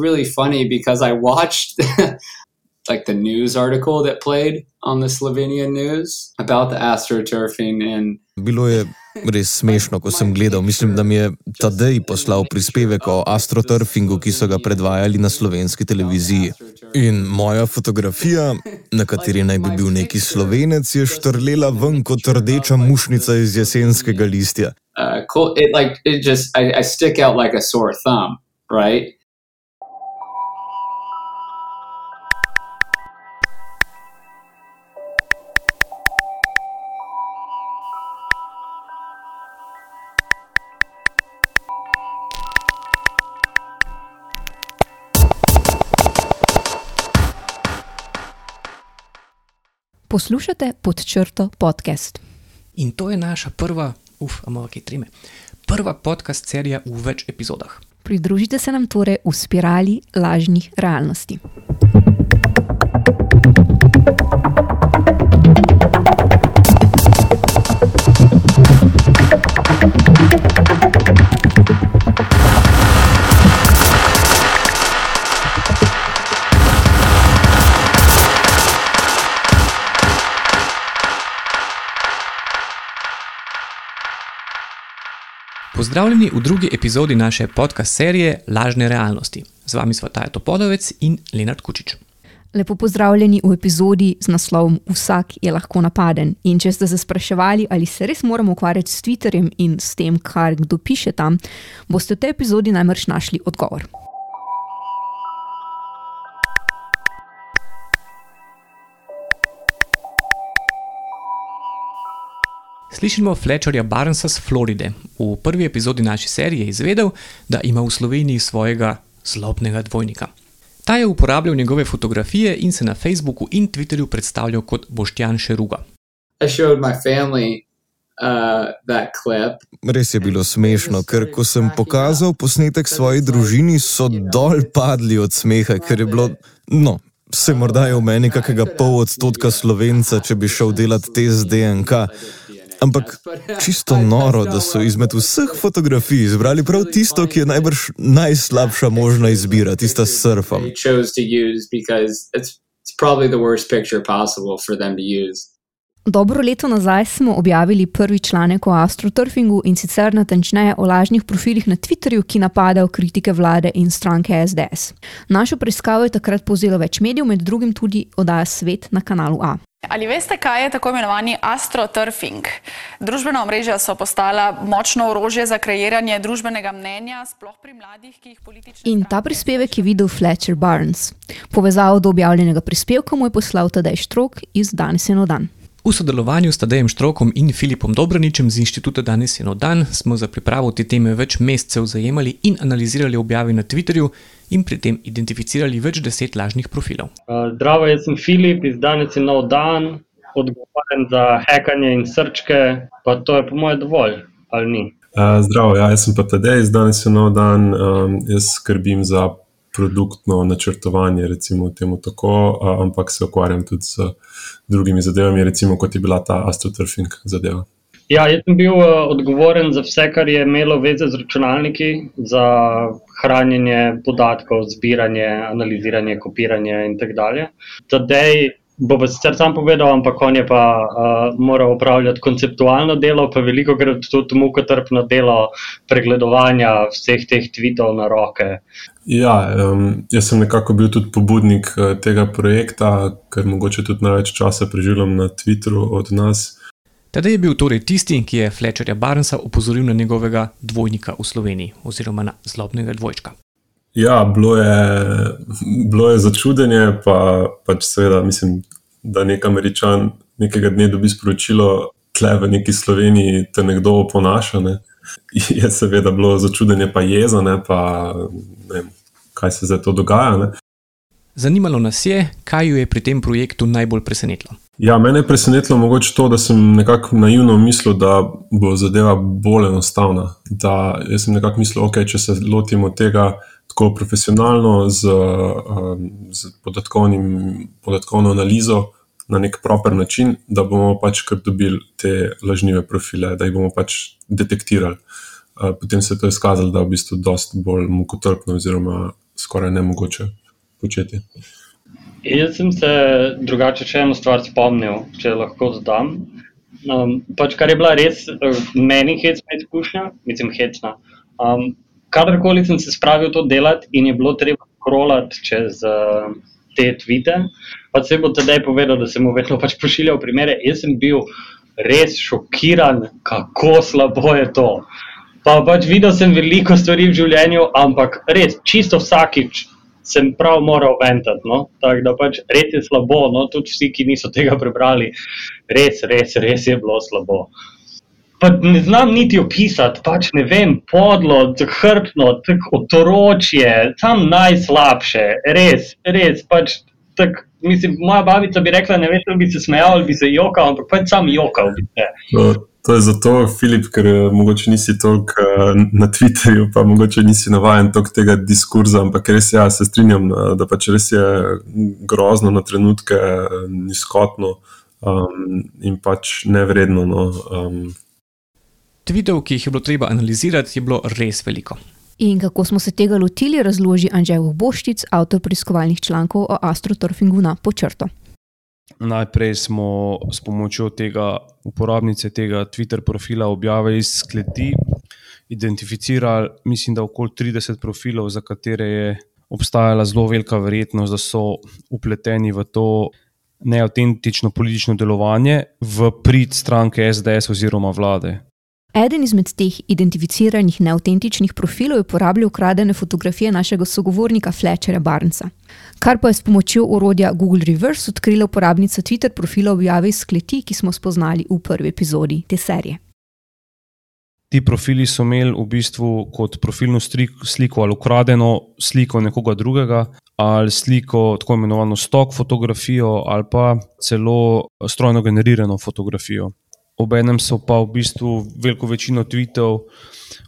really funny because I watched like the news article that played on the Slovenian news about the astroturfing and Bilo je res smešno, ko sem gledal. Mislim, da mi je Tadej poslal prispevek o astroturfingu, ki so ga predvajali na slovenski televiziji. In moja fotografija, na kateri naj bi bil neki slovenec, je štrlela ven kot rdeča mušnica iz jesenskega listja. uh, cool. It like it just I, I stick out like a sore thumb, right? Poslušate pod črto podcast. In to je naša prva, uf, imamo kaj trime, prva podcast serija v več epizodah. Pridružite se nam torej v spirali lažnih realnosti. Pozdravljeni v drugi epizodi naše podcast serije Lažne realnosti. Z vami smo Taja Topodovec in Lenard Kučič. Lepo pozdravljeni v epizodi z naslovom Vsak je lahko napaden. In če ste se spraševali, ali se res moramo ukvarjati s Twitterjem in s tem, kar kdo piše tam, boste v tej epizodi najbrž našli odgovor. Slišimo Fletcherja Barnesa z Floride. V prvi epizodi naše serije je izvedel, da ima v Sloveniji svojega zlobnega dvojnika. Ta je uporabljal njegove fotografije in se na Facebooku in Twitterju predstavljal kot Boštjan Šeruga. I showed my family uh, that clip. Res je bilo smešno, ker ko sem pokazal posnetek svoji družini, so dol padli od smeha, ker je bilo, no, se morda je v meni kakega pol odstotka slovenca, če bi šel delati test DNK. Ampak čisto noro, da so izmed vseh fotografij izbrali prav tisto, ki je najbrž najslabša možna izbira, tista s surfom. They chose to use because it's it's probably the worst picture possible for them to use. Dobro leto nazaj smo objavili prvi članek o astroturfingu in sicer natančneje o lažnih profilih na Twitterju, ki napadajo kritike vlade in stranke SDS. Našo preiskavo je takrat povzelo več medijev, med drugim tudi oddaja Svet na kanalu A. Ali veste, kaj je tako imenovani astroturfing? Družbena omrežja so postala močno orožje za kreiranje družbenega mnenja, sploh pri mladih, ki jih politične. In ta prispevek je videl Fletcher Barnes. Povezavo do objavljenega prispevka mu je poslal Tadej Štrok iz Danes in dan. V sodelovanju s Tadejem Štrokom in Filipom Dobraničem z inštituta Danes in dan smo za pripravo te teme več mesecev zajemali in analizirali objave na Twitterju in pri tem identificirali več deset lažnih profilov. Uh, Zdravo, jaz sem Filip iz Danes in nov dan, odgovoren za hekanje in srčke, pa to je po mojem dovolj, ali ni? Uh, zdravo, ja, jaz sem pa Tadej, danes je nov dan. Um, jaz skrbim za produktno načrtovanje, recimo temu tako, uh, ampak se ukvarjam tudi z drugimi zadevami, recimo kot je bila ta astroturfing zadeva. Ja, jaz sem bil uh, odgovoren za vse, kar je imelo veze z računalniki, za hranjenje podatkov, zbiranje, analiziranje, kopiranje in tako dalje. Tadej bo pa sicer sam povedal, ampak on je pa uh, moral opravljati konceptualno delo, pa veliko krat tudi mukotrpno delo pregledovanja vseh teh tweetov na roke. Ja, um, jaz sem nekako bil tudi pobudnik uh, tega projekta, ker mogoče tudi največ časa preživljam na Twitterju od nas. Tadej je bil torej tisti, ki je Fletcherja Barnesa opozoril na njegovega dvojnika v Sloveniji, oziroma na zlobnega dvojčka. Ja, bilo je, bilo je začudenje, pa pač seveda mislim, da nek američan nekega dne dobi sporočilo, tle v neki Sloveniji te nekdo oponaša. Ne. Je seveda bilo začudenje, pa jeza, ne, pa ne vem, kaj se zdaj to dogaja. Ne. Zanimalo nas je, kaj jo je pri tem projektu najbolj presenetilo. Ja, mene je presenetilo mogoče to, da sem nekako naivno mislil, da bo zadeva bolj enostavna. Da jaz sem nekako mislil, ok, če se lotimo tega tako profesionalno z, um, z podatkovno analizo na nek proper način, da bomo pač kar dobili te lažnive profile, da jih bomo pač detektirali. Uh, Potem se je to izkazalo, da je v bistvu dosti bolj mukotrpno oziroma skoraj ne mogoče početi. Jaz sem se drugače še eno stvar spomnil, če lahko dodam. Um, pač kar je bila res uh, meni hecna izkušnja, mislim, hecna. Um, kadarkoli sem se spravil to delati in je bilo treba krolati čez uh, te tvite, pa se bo tedaj povedal, da sem mu vedno pač pošiljal primere. Jaz sem bil res šokiran, kako slabo je to. Pa pač videl sem veliko stvari v življenju, ampak res, čisto vsakič sem prav moral ventati. No? Tako da pač res je slabo, no? tudi vsi, ki niso tega prebrali, res, res, res je bilo slabo. Pa ne znam niti opisati, pač ne vem, podlo, hrbtno, tako otoročje, tam najslabše, res, res. Pač, tak, mislim, moja babica bi rekla, ne veš, da bi se smejal ali bi se jokal, ampak pač sam jokal bi se. No, to je zato, Filip, ker eh, mogoče nisi toliko uh, na Twitterju, pa mogoče nisi navaden toliko tega diskurza, ampak res ja, se strinjam, uh, da pač res je grozno na trenutke, nizkotno um, in pač nevredno. No, um, Tweetov, ki jih je bilo treba analizirati, je bilo res veliko. In kako smo se tega lotili, razloži Anžel Boščic, avtor preiskovalnih člankov o astroturfingu na počrto. Najprej smo s pomočjo tega uporabnice tega Twitter profila objave iz skleti identificirali, mislim, da okoli 30 profilov, za katere je obstajala zelo velika verjetnost, da so upleteni v to neautentično politično delovanje v prid stranke SDS oziroma vlade. Eden izmed teh identificiranih neautentičnih profilov je uporabljal ukradene fotografije našega sogovornika Fletcherja Barnca. Kar pa je s pomočjo orodja Google Reverse odkrila uporabnica Twitter profila objave iz skleti, ki smo spoznali v prvi epizodi te serije. Ti profili so imeli v bistvu kot profilno sliko ali ukradeno sliko nekoga drugega, ali sliko tako imenovano stock fotografijo, ali pa celo strojno generirano fotografijo obenem so pa v bistvu veliko večino tweetov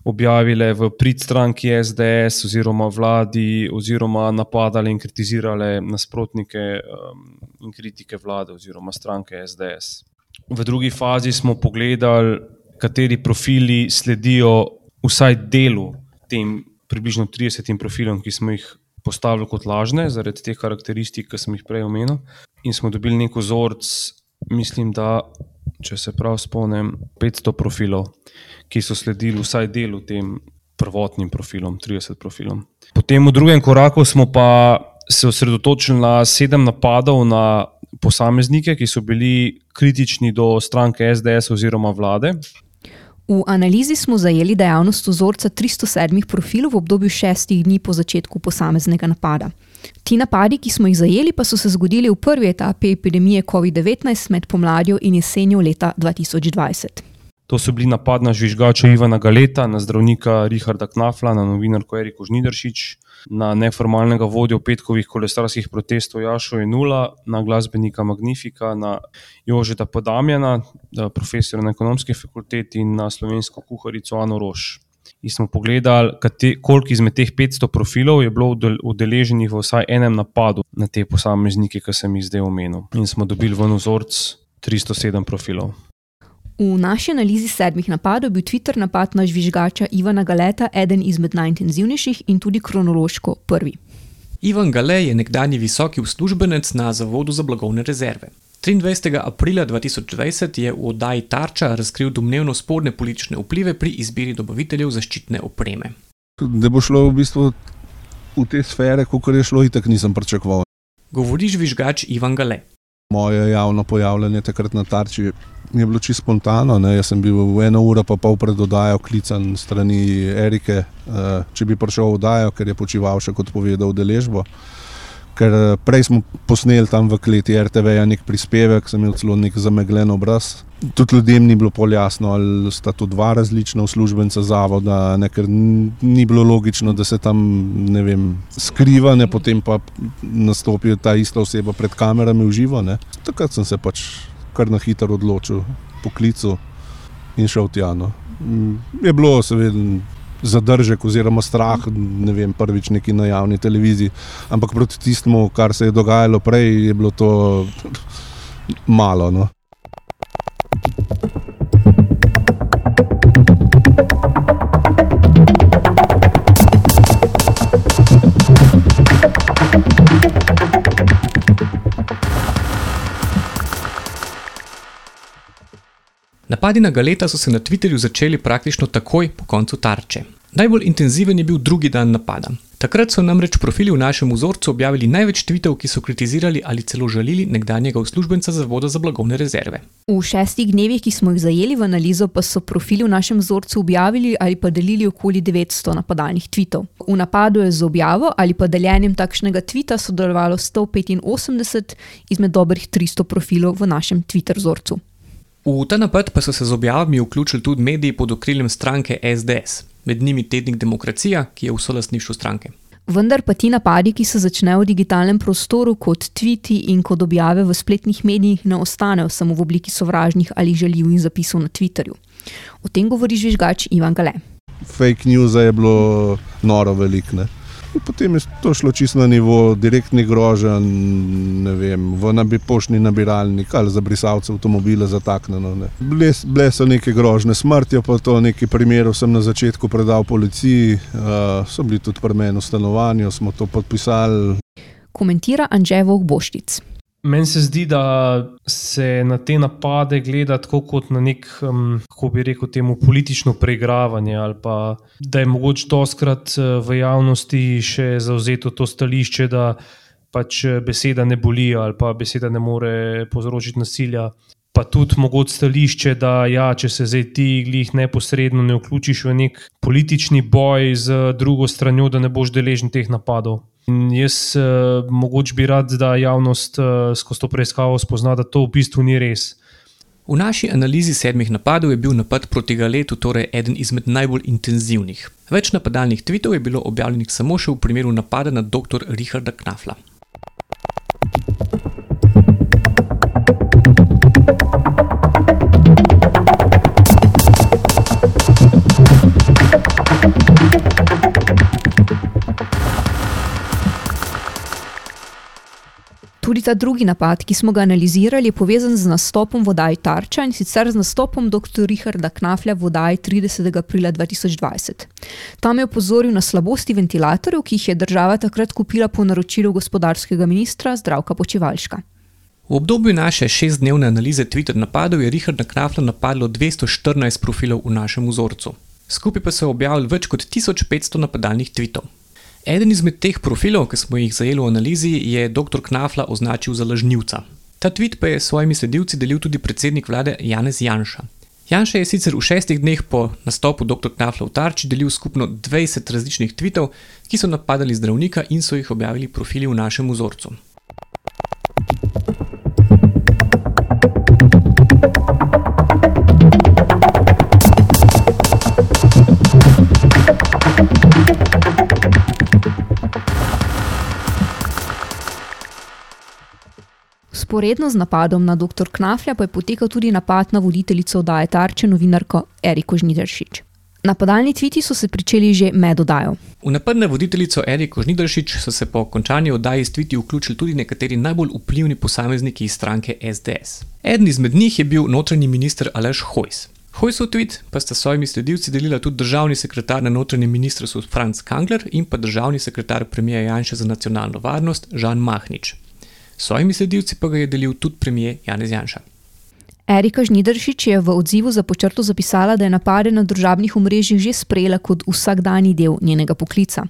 objavile v prid stranki SDS oziroma vladi, oziroma napadale in kritizirale nasprotnike um, in kritike vlade oziroma stranke SDS. V drugi fazi smo pogledali, kateri profili sledijo vsaj delu tem približno 30 profilom, ki smo jih postavili kot lažne, zaradi teh karakteristik, ki sem jih prej omenil, in smo dobili neko vzorec, mislim, da če se prav spomnim, 500 profilov, ki so sledili vsaj delu tem prvotnim profilom, 30 profilom. Potem v drugem koraku smo pa se osredotočili na sedem napadov na posameznike, ki so bili kritični do stranke SDS oziroma vlade. V analizi smo zajeli dejavnost vzorca 307 profilov v obdobju šestih dni po začetku posameznega napada. Ti napadi, ki smo jih zajeli, pa so se zgodili v prvi etapi epidemije COVID-19 med pomladjo in jesenjo leta 2020. To so bili napad na žvižgača Ivana Galeta, na zdravnika Richarda Knafla, na novinarko Eriko Žnideršič, na neformalnega vodjo petkovih kolesarskih protestov Jašo in Nula, na glasbenika Magnifika, na Jožeta Podamjana, profesora na ekonomski fakulteti in na slovensko kuharico Ano Roš in smo pogledali, koliko izmed teh 500 profilov je bilo udeleženih v vsaj enem napadu na te posameznike, ki sem jih zdaj omenil. In smo dobili v vzorc 307 profilov. V naši analizi sedmih napadov je bil Twitter napad na žvižgača Ivana Galeta eden izmed najintenzivnejših in tudi kronološko prvi. Ivan Gale je nekdani visoki uslužbenec na Zavodu za blagovne rezerve. 23. aprila 2020 je v oddaji Tarča razkril domnevno sporne politične vplive pri izbiri dobaviteljev zaščitne opreme. Da bo šlo v bistvu v te sfere, kot je šlo, in tako nisem pričakoval. Govori žvižgač Ivan Gale. Moje javno pojavljanje takrat na Tarči je bilo čisto spontano. Ne? Jaz sem bil v eno uro pa pol pred oddajo klican strani Erike, uh, če bi prišel v oddajo, ker je počival še kot povedal deležbo ker eh, prej smo posneli tam v kleti RTV ja nek prispevek, sem imel celo nek zamegljen obraz. Tudi ljudem ni bilo pol jasno, ali sta to dva različna uslužbenca zavoda, ne, ker ni bilo logično, da se tam vem, skriva, ne, potem pa nastopi ta ista oseba pred kamerami v živo. Ne. Takrat sem se pač kar na hitro odločil, poklical in šel tja. No. Je bilo, seveda zadržek oziroma strah, ne vem, prvič neki na javni televiziji. Ampak proti tistemu, kar se je dogajalo prej, je bilo to malo. No. Napadi na Galeta so se na Twitterju začeli praktično takoj po koncu tarče. Najbolj intenziven je bil drugi dan napada. Takrat so namreč profili v našem vzorcu objavili največ tvitev, ki so kritizirali ali celo žalili nekdanjega uslužbenca Zavoda za blagovne rezerve. V šestih dnevih, ki smo jih zajeli v analizo, pa so profili v našem vzorcu objavili ali pa delili okoli 900 napadalnih tvitev. V napadu je z objavo ali pa deljenjem takšnega tvita sodelovalo 185 izmed dobrih 300 profilov v našem Twitter vzorcu. V ta napad pa so se z objavami vključili tudi mediji pod okriljem stranke SDS, med njimi Tednik Demokracija, ki je v solastništvu stranke. Vendar pa ti napadi, ki se začnejo v digitalnem prostoru kot tviti in kot objave v spletnih medijih, ne ostanejo samo v obliki sovražnih ali žaljivih zapisov na Twitterju. O tem govori žvižgač Ivan Gale. Fake news je bilo noro veliko. Potem je to šlo čisto na nivo direktnih groženj, ne vem, v nabi, poštni nabiralnik ali za brisalce avtomobile zataknjeno. Bile, bile so neke grožne smrti, pa to nekaj primerov sem na začetku predal policiji, uh, so bili tudi pri meni v stanovanju, smo to podpisali. Komentira Anžej Vogboštic. Meni se zdi, da se na te napade gleda tako kot na nek, um, kako bi rekel, temu politično preigravanje, ali pa da je mogoče doskrat v javnosti še zauzeto to stališče, da pač beseda ne boli ali pa beseda ne more povzročiti nasilja. Pa tudi mogoče stališče, da ja, če se zdaj ti glih neposredno ne vključiš v nek politični boj z drugo stranjo, da ne boš deležen teh napadov. In jaz uh, mogoče bi rad, da javnost uh, skozi to preiskavo spozna, da to v bistvu ni res. V naši analizi sedmih napadov je bil napad proti Galetu torej eden izmed najbolj intenzivnih. Več napadalnih tvitev je bilo objavljenih samo še v primeru napada na dr. Richarda Knafla. Ta drugi napad, ki smo ga analizirali, je povezan z nastopom vodaji Tarča in sicer z nastopom dr. Richarda Knaflja vodaji 30. aprila 2020. Tam je opozoril na slabosti ventilatorjev, ki jih je država takrat kupila po naročilu gospodarskega ministra Zdravka Počivalška. V obdobju naše šestdnevne analize Twitter napadov je Richarda Knafla napadlo 214 profilov v našem vzorcu. Skupaj pa so objavili več kot 1500 napadalnih tweetov. Eden izmed teh profilov, ki smo jih zajeli v analizi, je dr. Knafla označil za lažnivca. Ta tweet pa je s svojimi sledilci delil tudi predsednik vlade Janez Janša. Janša je sicer v šestih dneh po nastopu dr. Knafla v Tarči delil skupno 20 različnih tweetov, ki so napadali zdravnika in so jih objavili profili v našem vzorcu. Sporedno z napadom na dr. Knaflja pa je potekal tudi napad na voditeljico oddaje Tarče, novinarko Eriko Žnideršič. Napadalni tviti so se pričeli že med oddajo. V napad na voditeljico Eriko Žnideršič so se po končani oddaji s tviti vključili tudi nekateri najbolj vplivni posamezniki iz stranke SDS. Eden izmed njih je bil notranji minister Aleš Hojs. Hojsov tweet pa sta s svojimi sledilci delila tudi državni sekretar na notranjem ministrstvu Franz Kangler in pa državni sekretar premijeja Janša za nacionalno varnost Žan Mahnič. S svojimi sledilci pa ga je delil tudi premijer Janez Janša. Erika Žnideršič je v odzivu za počrto zapisala, da je napade na družabnih omrežjih že sprejela kot vsakdanji del njenega poklica.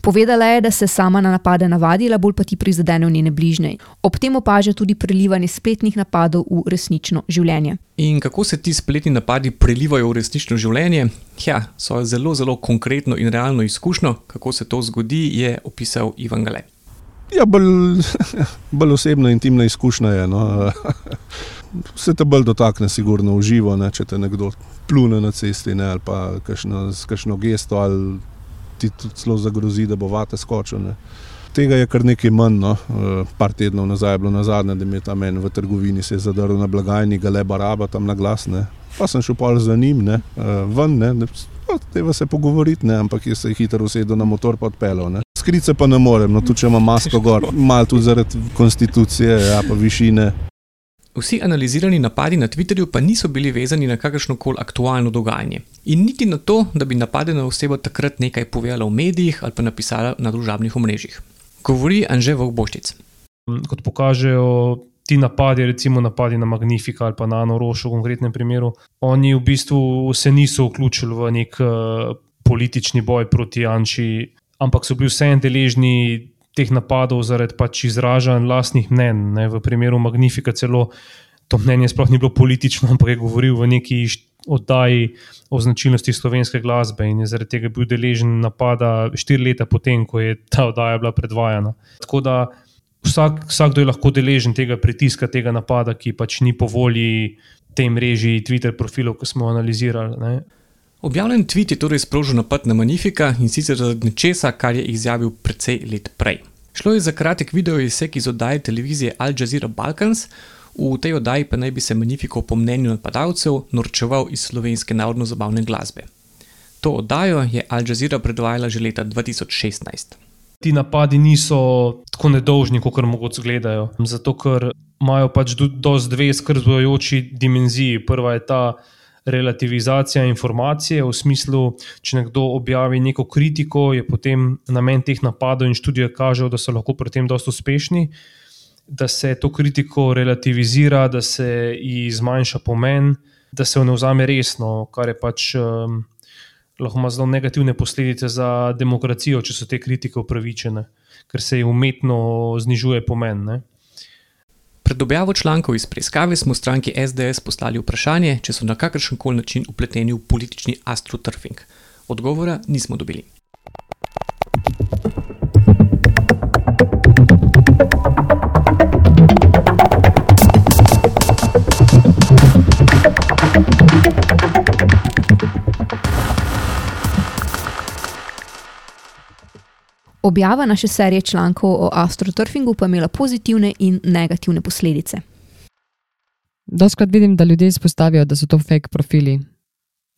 Povedala je, da se sama na napade navadila, bolj pa ti prizadene v njene bližnje. Ob tem opaža tudi prelivanje spletnih napadov v resnično življenje. In kako se ti spletni napadi prelivajo v resnično življenje? Ja, svojo zelo, zelo konkretno in realno izkušnjo, kako se to zgodi, je opisal Ivan Gale. Ja, bolj, bolj osebna, intimna izkušnja je. No. Vse te bolj dotakne, sigurno uživo, ne, če te nekdo plune na cesti ne, ali pa kakšno, gesto, ali ti zelo zagrozi, da bo vate skočil. Ne. Tega je kar nekaj manj. No. Par tednov nazaj je bilo na zadnje, da mi je tam en v trgovini se zadrl na blagajni, ga le baraba tam na glas. Ne. Pa sem šel pol za njim, ne, ven, ne, ne, treba se pogovoriti, ne, ampak je se hitro usedel na motor pa odpeljal skrice pa ne morem, no tudi če imam masko gor, malo tudi zaradi konstitucije, ja pa višine. Vsi analizirani napadi na Twitterju pa niso bili vezani na kakršno koli aktualno dogajanje. In niti na to, da bi napadena oseba takrat nekaj povedala v medijih ali pa napisala na družabnih omrežjih. Govori Anže Vogboštic. Kot pokažejo ti napadi, recimo napadi na Magnifika ali pa na Anorošo, v konkretnem primeru, oni v bistvu se niso vključili v nek uh, politični boj proti Anči, ampak so bili vseeno deležni teh napadov zaradi pač izražanj lastnih mnen. Ne? V primeru Magnifika celo to mnenje sploh ni bilo politično, ampak je govoril v neki oddaji o značilnosti slovenske glasbe in je zaradi tega bil deležen napada štiri leta potem, ko je ta oddaja bila predvajana. Tako da vsak, vsakdo je lahko deležen tega pritiska, tega napada, ki pač ni po volji tej mreži Twitter profilov, ki smo analizirali. Ne. Objavljen tweet je torej sprožil napad na Magnifika in sicer zaradi nečesa, kar je izjavil precej let prej. Šlo je za kratek video izsek iz oddaje televizije Al Jazeera Balkans, v tej oddaji pa naj bi se Magnifiko po mnenju napadalcev norčeval iz slovenske narodno-zabavne glasbe. To oddajo je Al Jazeera predvajala že leta 2016 ti napadi niso tako nedolžni, kot mogoče izgledajo. Zato, ker imajo pač dosti dve skrbujoči dimenziji. Prva je ta relativizacija informacije, v smislu, če nekdo objavi neko kritiko, je potem namen teh napadov in študije kažejo, da so lahko pri tem dosti uspešni. Da se to kritiko relativizira, da se ji zmanjša pomen, da se jo ne vzame resno, kar je pač um, lahko ima zelo negativne posledice za demokracijo, če so te kritike upravičene, ker se jim umetno znižuje pomen. Ne? Pred objavo člankov iz preiskave smo stranki SDS poslali vprašanje, če so na kakršen koli način upleteni v politični astroturfing. Odgovora nismo dobili. Objava naše serije člankov o astroturfingu pa je imela pozitivne in negativne posledice. Doskrat vidim, da ljudje izpostavijo, da so to fake profili.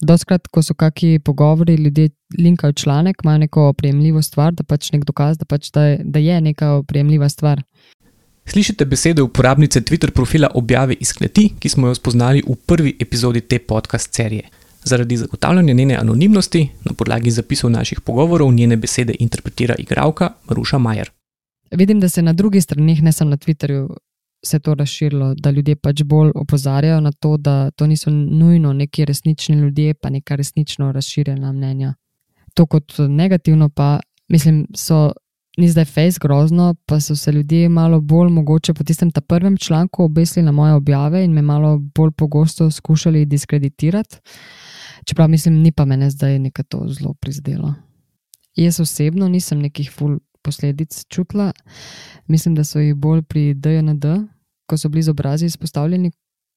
Doskrat, ko so kakšni pogovori, ljudje linkajo članek, imajo neko oprijemljivo stvar, da pač nek dokaz, da, pač da, je, da je neka oprijemljiva stvar. Slišite besede uporabnice Twitter profila objave iz kleti, ki smo jo spoznali v prvi epizodi te podcast serije. Zaradi zagotavljanja njene anonimnosti, na podlagi zapisov naših pogovorov, njene besede interpretira igralka Maruša Majer. Vidim, da se na drugih straneh, ne samo na Twitterju, se to razširilo, da ljudje pač bolj opozarjajo na to, da to niso nujno neki resnični ljudje, pa neka resnično razširjena mnenja. To kot negativno, pa mislim, so. Ni zdaj fejs grozno, pa so se ljudje malo bolj mogoče po tistem prvem članku obesili na moje objave in me malo bolj pogosto skušali diskreditirati. Čeprav mislim, ni pa mene zdaj nekaj to zelo prizadelo. Jaz osebno nisem nekih ful posledic čutila, mislim, da so jih bolj pri DND, ko so bili z obrazi izpostavljeni.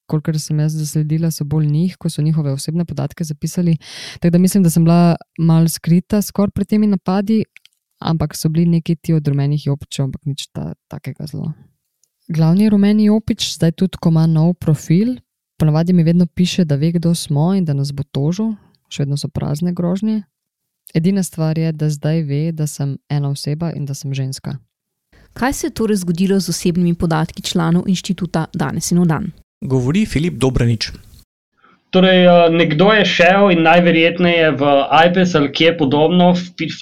Kolikor sem jaz zasledila, so bolj njih, ko so njihove osebne podatke zapisali. Tako da mislim, da sem bila mal skrita skoraj pred temi napadi, ampak so bili neki ti od rumenih jopičev, ampak nič ta, takega zelo. Glavni rumeni jopič zdaj tudi, ko ima nov profil, Ponavadi mi vedno piše, da ve, kdo smo in da nas bo tožil, še vedno so prazne grožnje. Edina stvar je, da zdaj ve, da sem ena oseba in da sem ženska. Kaj se je torej zgodilo z osebnimi podatki članov inštituta danes in v dan? Govori Filip Dobranič, Torej, eh, nekdo je šel in najverjetneje v iPad ali kje podobno,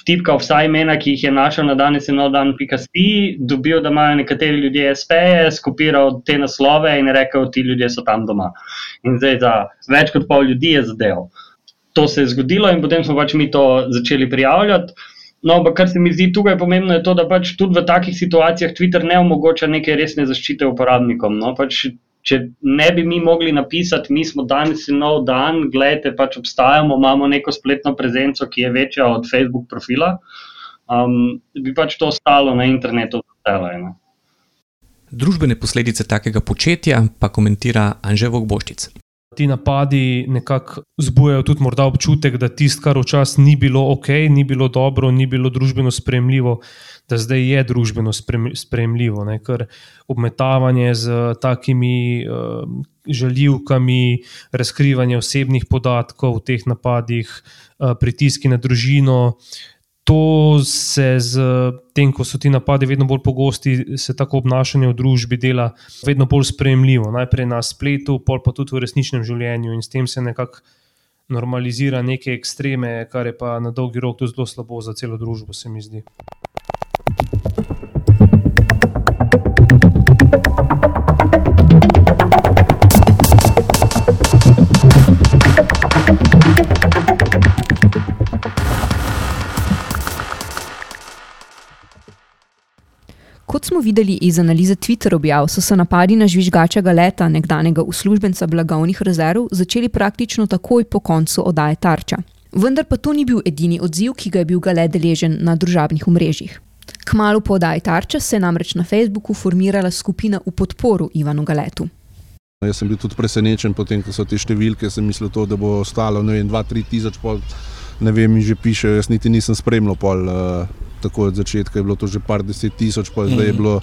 vtipkal vsa imena, ki jih je našel na danes in dan.si, dobil, da imajo nekateri ljudje SPE, skopiral te naslove in rekel, ti ljudje so tam doma. In zdaj za več kot pol ljudi je zadev. To se je zgodilo in potem smo pač mi to začeli prijavljati. No, ampak kar se mi zdi tukaj pomembno, je to, da pač tudi v takih situacijah Twitter ne omogoča neke resne zaščite uporabnikom. No, pač če ne bi mi mogli napisati, mi smo danes in nov dan, gledajte, pač obstajamo, imamo neko spletno prezenco, ki je večja od Facebook profila, um, bi pač to ostalo na internetu. Tele, Družbene posledice takega početja pa komentira Anželov Boščic ti napadi nekako zbujajo tudi morda občutek, da tisto, kar včasih ni bilo ok, ni bilo dobro, ni bilo družbeno sprejemljivo, da zdaj je družbeno sprejemljivo. Ne? Ker obmetavanje z takimi uh, žaljivkami, razkrivanje osebnih podatkov v teh napadih, uh, pritiski na družino. To se z tem, ko so ti napadi vedno bolj pogosti, se tako obnašanje v družbi dela vedno bolj sprejemljivo. Najprej na spletu, pol pa tudi v resničnem življenju, in s tem se nekako normalizira neke ekstreme, kar je pa na dolgi rok zelo slabo za celo družbo, se mi zdi. Videli iz analize Twitter objav, so se napadi na žvižgača Galeta, nekdanjega uslužbenca blagovnih rezerv, začeli praktično takoj po koncu oddaje Tarča. Vendar pa to ni bil edini odziv, ki ga je bil Galet deležen na družabnih omrežjih. Kmalu po oddaji Tarča se je namreč na Facebooku formirala skupina v podporu Ivanu Galetu. Jaz sem bil tudi presenečen, potem ko so te številke, sem mislil, to, da bo ostalo 2-3 tisoč, pol, ne vem, že piše, jaz niti nisem spremljal pol. Uh, tako od začetka je bilo to že par deset tisoč, pa zdaj je Mhm. bilo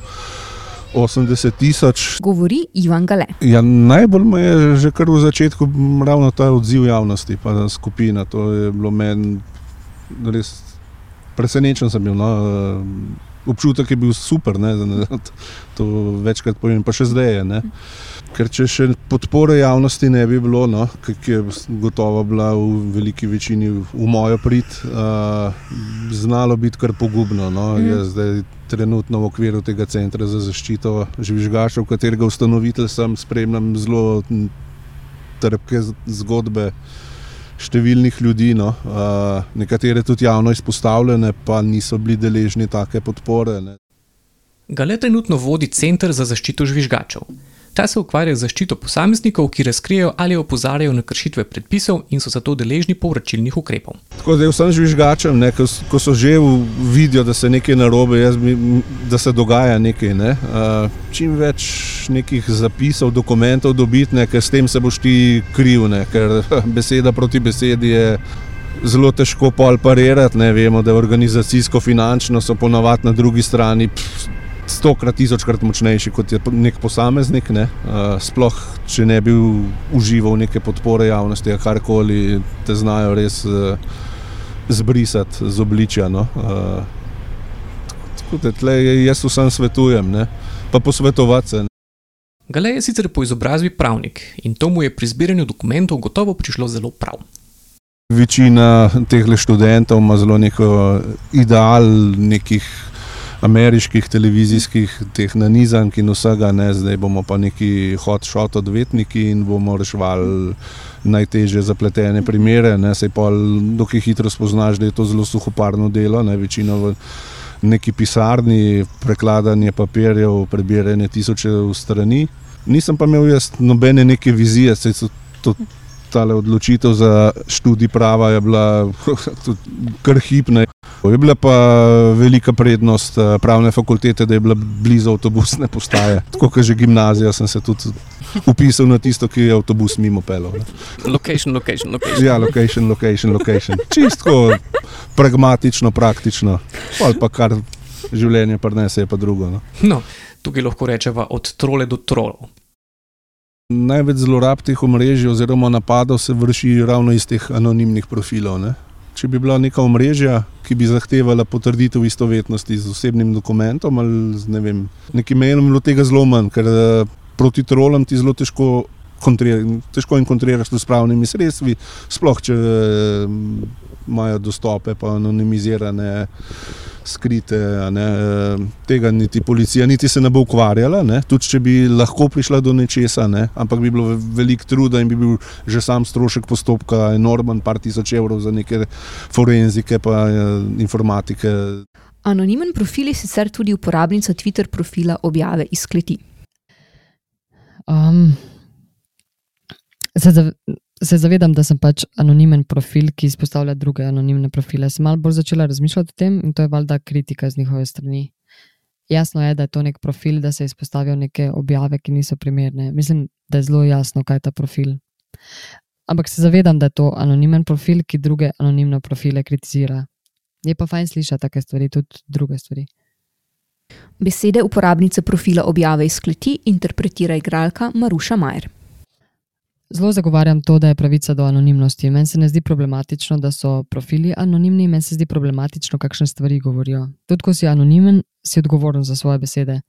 80 tisoč. Govori Ivan Gale. Ja, najbolj me je že kar v začetku ravno ta odziv javnosti, pa skupina. To je bilo meni res presenečen. Sem bil, no. Občutek je bil super, ne, to večkrat povem, pa še zdaj je. Ne. Ker če še podpore javnosti ne bi bilo, no, ki je gotovo bila v veliki večini v mojo prid, uh, znalo biti kar pogubno. No. Mhm. Jaz zdaj trenutno v okviru tega centra za zaščito žvižgačev, katerega ustanovitelj sem, spremljam zelo trpke zgodbe številnih ljudi, no. uh, nekatere tudi javno izpostavljene, pa niso bili deležni take podpore. Ne. Gale trenutno vodi Center za zaščito žvižgačev. Ta se ukvarja z zaščito posameznikov, ki razkrijejo ali opozarjajo na kršitve predpisov in so zato deležni povračilnih ukrepov. Tako da vsem žvižgačem, ko, ko so že v, vidijo, da se nekaj narobe, jaz da se dogaja nekaj. Ne, uh, čim več nekih zapisov, dokumentov dobiti, ker s tem se boš ti kriv, ne, ker beseda proti besedi je. Zelo težko pol parirati, ne vemo, da je organizacijsko, finančno so ponavadi na drugi strani pff, stokrat, tisočkrat močnejši kot je nek posameznik. Ne. Uh, sploh, če ne bi užival neke podpore javnosti, karkoli, te znajo res uh, zbrisati z obličja. No. Uh, tako da tle jaz vsem svetujem, ne. pa posvetovati se. ne. Gale je sicer po izobrazbi pravnik in to mu je pri zbiranju dokumentov gotovo prišlo zelo prav. Večina teh študentov ima zelo neko ideal nekih ameriških televizijskih teh nanizank in vsega, ne, zdaj bomo pa neki hot-shot odvetniki in bomo reševali najtežje zapletene primere. Ne, sej pa dokaj hitro spoznaš, da je to zelo suhoparno delo, ne, večino v neki pisarni, prekladanje papirjev, prebiranje tisočev strani. Nisem pa imel jaz nobene neke vizije, saj so to tale odločitev za študij prava je bila kar hipna. Je bila pa velika prednost eh, pravne fakultete, da je bila blizu avtobusne postaje. Tako kot že gimnazija, sem se tudi upisal na tisto, ki je avtobus mimo pelov. Location, location, location. Ja, location, location, location. Čisto pragmatično, praktično. Pol pa kar življenje prenese, je pa drugo. No. No, tukaj lahko rečemo od trole do trolov. Največ zlorab teh omrežij oziroma napadov se vrši ravno iz teh anonimnih profilov. Ne? Če bi bila neka omrežja, ki bi zahtevala potrditev istovetnosti z osebnim dokumentom ali z ne vem, nekim imenom, bi bilo tega zelo manj, ker eh, proti trolom ti zelo težko, kontri, težko jim kontriraš s pravnimi sredstvi, sploh če eh, imajo dostope pa anonimizirane. Skrite, a ne, eh, tega niti policija niti se ne bo ukvarjala, ne, tudi če bi lahko prišla do nečesa, ne, ampak bi bilo veliko truda in bi bil že sam strošek postopka enormen, par tisoč evrov za neke forenzike pa eh, informatike. Anonimen profil je sicer tudi uporabnica Twitter profila objave iz kleti. Um, se, zav, se zavedam, da sem pač anonimen profil, ki izpostavlja druge anonimne profile. Sem malo bolj začela razmišljati o tem in to je valjda kritika z njihove strani. Jasno je, da je to nek profil, da se izpostavijo neke objave, ki niso primerne. Mislim, da je zelo jasno, kaj je ta profil. Ampak se zavedam, da je to anonimen profil, ki druge anonimne profile kritizira. Je pa fajn slišati take stvari, tudi druge stvari. Besede uporabnice profila objave iz kleti interpretira igralka Maruša Majer. Zelo zagovarjam to, da je pravica do anonimnosti. Meni se ne zdi problematično, da so profili anonimni, meni se zdi problematično, kakšne stvari govorijo. Tudi ko si anonimen, si odgovoren za svoje besede.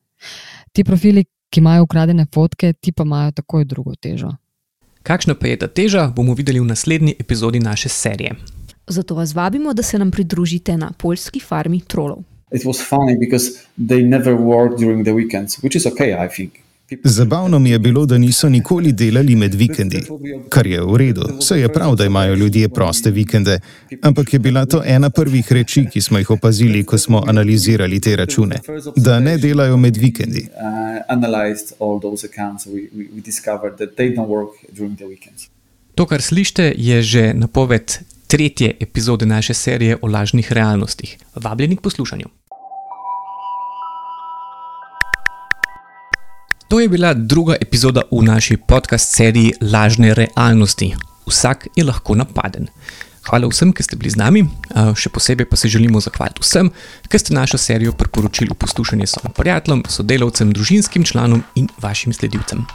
Ti profili, ki imajo ukradene fotke, ti pa imajo takoj drugo težo. Kakšna pa je ta teža, bomo videli v naslednji epizodi naše serije. Zato vas vabimo, da se nam pridružite na poljski farmi trolov. It was funny because they never work during the weekends, which is okay, I think. Zabavno mi je bilo, da niso nikoli delali med vikendi, kar je v redu, vse je prav, da imajo ljudje proste vikende, ampak je bila to ena prvih reči, ki smo jih opazili, ko smo analizirali te račune, da ne delajo med vikendi. To, kar slišite, je že napoved tretje epizode naše serije o lažnih realnostih. Vabljeni k poslušanju. To je bila druga epizoda v naši podcast seriji Lažne realnosti. Vsak je lahko napaden. Hvala vsem, ki ste bili z nami, še posebej pa se želimo zahvaliti vsem, ki ste našo serijo priporočili v poslušanje svojim prijateljem, sodelavcem, družinskim članom in vašim sledilcem.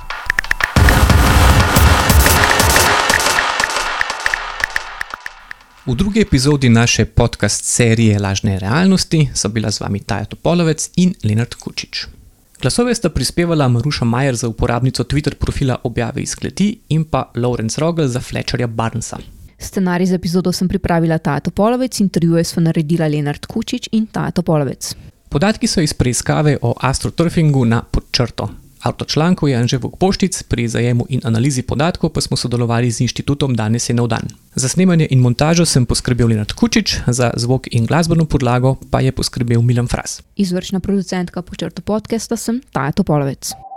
V drugi epizodi naše podcast serije Lažne realnosti so bila z vami Taja Topolovec in Leonard Kučič. Glasove sta prispevala Maruša Majer za uporabnico Twitter profila Objave iz kleti in pa Lawrence Rogel za Fletcherja Barnsa. Scenarij za epizodo sem pripravila Taja Topolovec, intervjuje sva naredila Leonard Kučič in Taja Topolovec. Podatki so iz preiskave o astroturfingu na podčrto. Avtor člankov je Anže Vogpoštic, pri zajemu in analizi podatkov pa smo sodelovali z inštitutom Danes je nov dan. Za snemanje in montažo sem poskrbel Leonard Kučič, za zvok in glasbeno podlago pa je poskrbel Milan Fras. Izvršna producentka počrto podcasta sem Taja Topolovec.